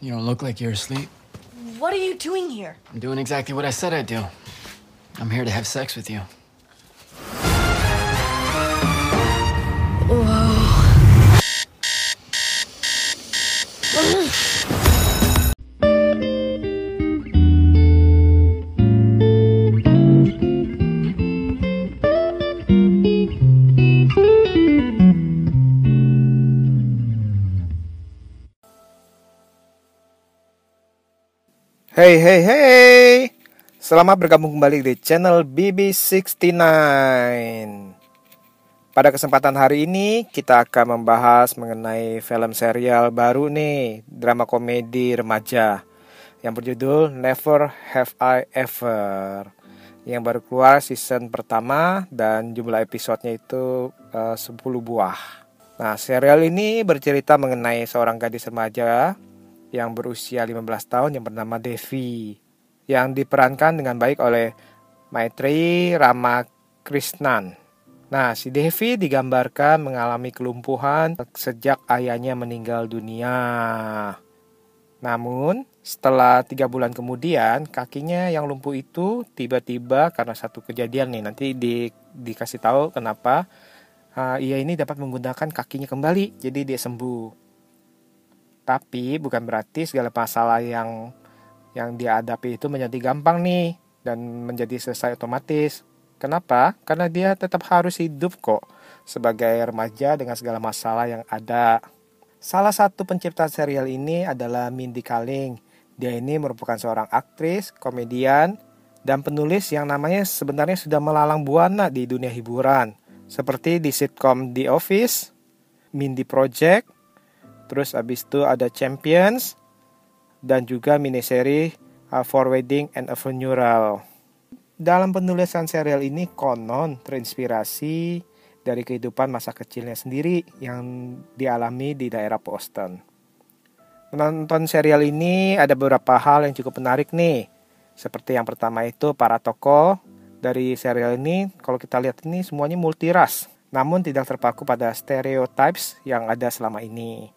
You don't look like you're asleep. What are you doing here? I'm doing exactly what I said I'd do. I'm here to have sex with you. Hey hey hey. Selamat bergabung kembali di channel BB69 Pada kesempatan hari ini kita akan membahas mengenai film serial baru nih Drama komedi remaja Yang berjudul Never Have I Ever Yang baru keluar season pertama dan jumlah episodenya itu eh, 10 buah. Nah serial ini bercerita mengenai seorang gadis remaja yang berusia 15 tahun yang bernama Devi yang diperankan dengan baik oleh Maitreyi Ramakrishnan. Nah, si Devi digambarkan mengalami kelumpuhan sejak ayahnya meninggal dunia. Namun, setelah tiga bulan kemudian, kakinya yang lumpuh itu tiba-tiba karena satu kejadian nih. Nanti di, dikasih tahu kenapa uh, ia ini dapat menggunakan kakinya kembali, jadi dia sembuh. Tapi bukan berarti segala masalah yang yang dia hadapi itu menjadi gampang nih dan menjadi selesai otomatis. Kenapa? Karena dia tetap harus hidup kok sebagai remaja dengan segala masalah yang ada. Salah satu pencipta serial ini adalah Mindy Kaling. Dia ini merupakan seorang aktris, komedian, dan penulis yang namanya sebenarnya sudah melalang buana di dunia hiburan. Seperti di sitcom The Office, Mindy Project, Terus abis itu ada Champions dan juga miniseri uh, For Wedding and a Funeral. Dalam penulisan serial ini konon terinspirasi dari kehidupan masa kecilnya sendiri yang dialami di daerah Boston. Menonton serial ini ada beberapa hal yang cukup menarik nih. Seperti yang pertama itu para tokoh dari serial ini kalau kita lihat ini semuanya multiras namun tidak terpaku pada stereotypes yang ada selama ini.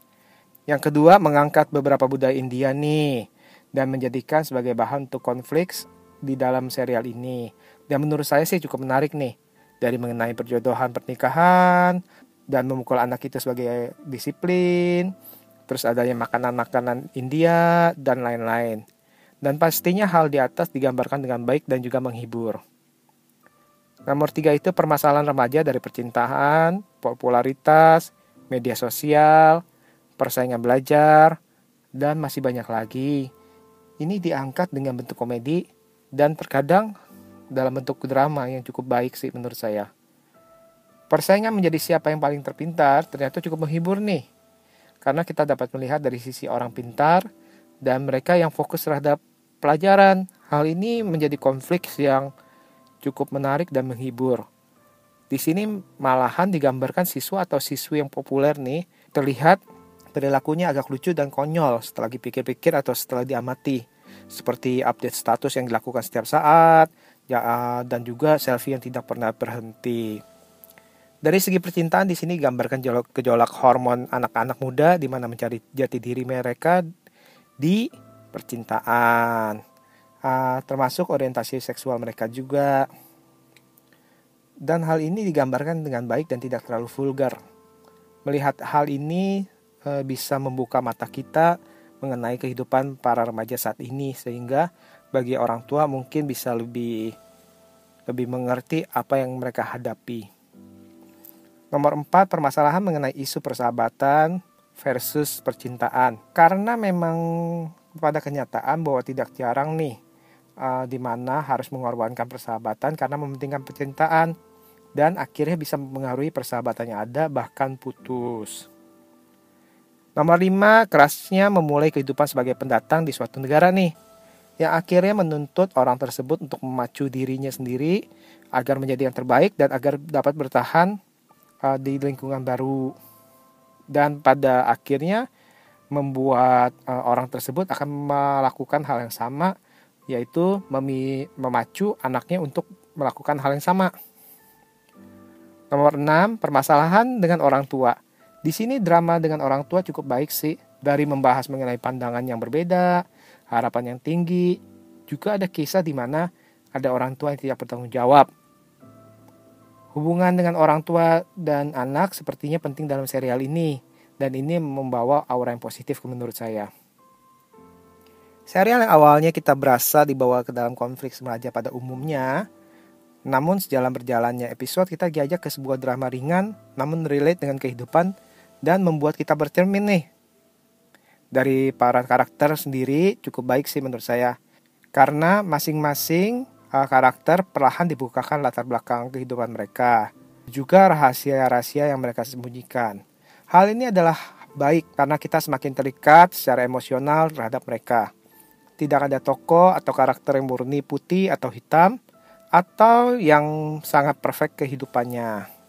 Yang kedua, mengangkat beberapa budaya India nih dan menjadikan sebagai bahan untuk konflik di dalam serial ini. Dan menurut saya sih cukup menarik nih dari mengenai perjodohan pernikahan dan memukul anak itu sebagai disiplin, terus adanya makanan-makanan India dan lain-lain. Dan pastinya hal di atas digambarkan dengan baik dan juga menghibur. Nomor tiga itu permasalahan remaja dari percintaan, popularitas, media sosial, persaingan belajar, dan masih banyak lagi. Ini diangkat dengan bentuk komedi dan terkadang dalam bentuk drama yang cukup baik sih menurut saya. Persaingan menjadi siapa yang paling terpintar ternyata cukup menghibur nih. Karena kita dapat melihat dari sisi orang pintar dan mereka yang fokus terhadap pelajaran. Hal ini menjadi konflik yang cukup menarik dan menghibur. Di sini malahan digambarkan siswa atau siswi yang populer nih terlihat perilakunya agak lucu dan konyol setelah dipikir-pikir atau setelah diamati. Seperti update status yang dilakukan setiap saat ya, dan juga selfie yang tidak pernah berhenti. Dari segi percintaan di sini gambarkan gejolak hormon anak-anak muda di mana mencari jati diri mereka di percintaan uh, termasuk orientasi seksual mereka juga. Dan hal ini digambarkan dengan baik dan tidak terlalu vulgar. Melihat hal ini bisa membuka mata kita mengenai kehidupan para remaja saat ini sehingga bagi orang tua mungkin bisa lebih lebih mengerti apa yang mereka hadapi. Nomor 4 permasalahan mengenai isu persahabatan versus percintaan. Karena memang pada kenyataan bahwa tidak jarang nih uh, di mana harus mengorbankan persahabatan karena mementingkan percintaan dan akhirnya bisa mengaruhi persahabatan yang ada bahkan putus. Nomor 5, kerasnya memulai kehidupan sebagai pendatang di suatu negara nih yang akhirnya menuntut orang tersebut untuk memacu dirinya sendiri agar menjadi yang terbaik dan agar dapat bertahan uh, di lingkungan baru dan pada akhirnya membuat uh, orang tersebut akan melakukan hal yang sama yaitu memi memacu anaknya untuk melakukan hal yang sama. Nomor 6, permasalahan dengan orang tua. Di sini drama dengan orang tua cukup baik sih. Dari membahas mengenai pandangan yang berbeda, harapan yang tinggi, juga ada kisah di mana ada orang tua yang tidak bertanggung jawab. Hubungan dengan orang tua dan anak sepertinya penting dalam serial ini, dan ini membawa aura yang positif menurut saya. Serial yang awalnya kita berasa dibawa ke dalam konflik remaja pada umumnya, namun sejalan berjalannya episode kita diajak ke sebuah drama ringan namun relate dengan kehidupan dan membuat kita bercermin nih. Dari para karakter sendiri cukup baik sih menurut saya. Karena masing-masing uh, karakter perlahan dibukakan latar belakang kehidupan mereka. Juga rahasia-rahasia yang mereka sembunyikan. Hal ini adalah baik karena kita semakin terikat secara emosional terhadap mereka. Tidak ada tokoh atau karakter yang murni putih atau hitam, atau yang sangat perfect kehidupannya.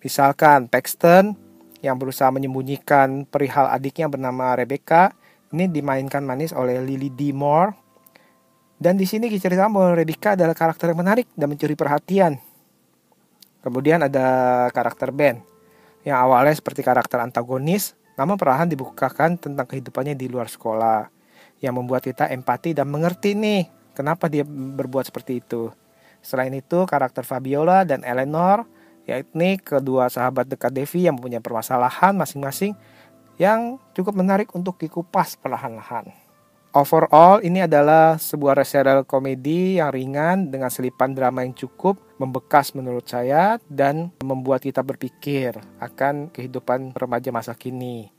Misalkan Paxton yang berusaha menyembunyikan perihal adiknya bernama Rebecca ini dimainkan manis oleh Lily D. Moore. Dan di sini diceritakan bahwa Rebecca adalah karakter yang menarik dan mencuri perhatian. Kemudian ada karakter Ben yang awalnya seperti karakter antagonis, namun perlahan dibukakan tentang kehidupannya di luar sekolah yang membuat kita empati dan mengerti nih kenapa dia berbuat seperti itu. Selain itu, karakter Fabiola dan Eleanor, yakni kedua sahabat dekat Devi yang mempunyai permasalahan masing-masing yang cukup menarik untuk dikupas perlahan-lahan. Overall, ini adalah sebuah serial komedi yang ringan dengan selipan drama yang cukup membekas menurut saya dan membuat kita berpikir akan kehidupan remaja masa kini.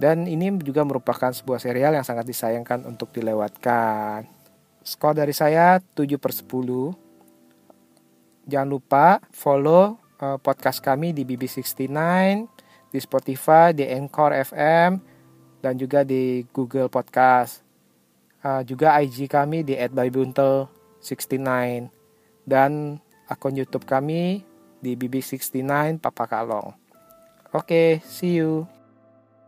Dan ini juga merupakan sebuah serial yang sangat disayangkan untuk dilewatkan. Skor dari saya 7 per 10. Jangan lupa follow uh, podcast kami di BB69, di Spotify, di Anchor FM, dan juga di Google Podcast. Uh, juga IG kami di @babybuntel69 dan akun YouTube kami di BB69 Papa Kalong. Oke, okay, see you.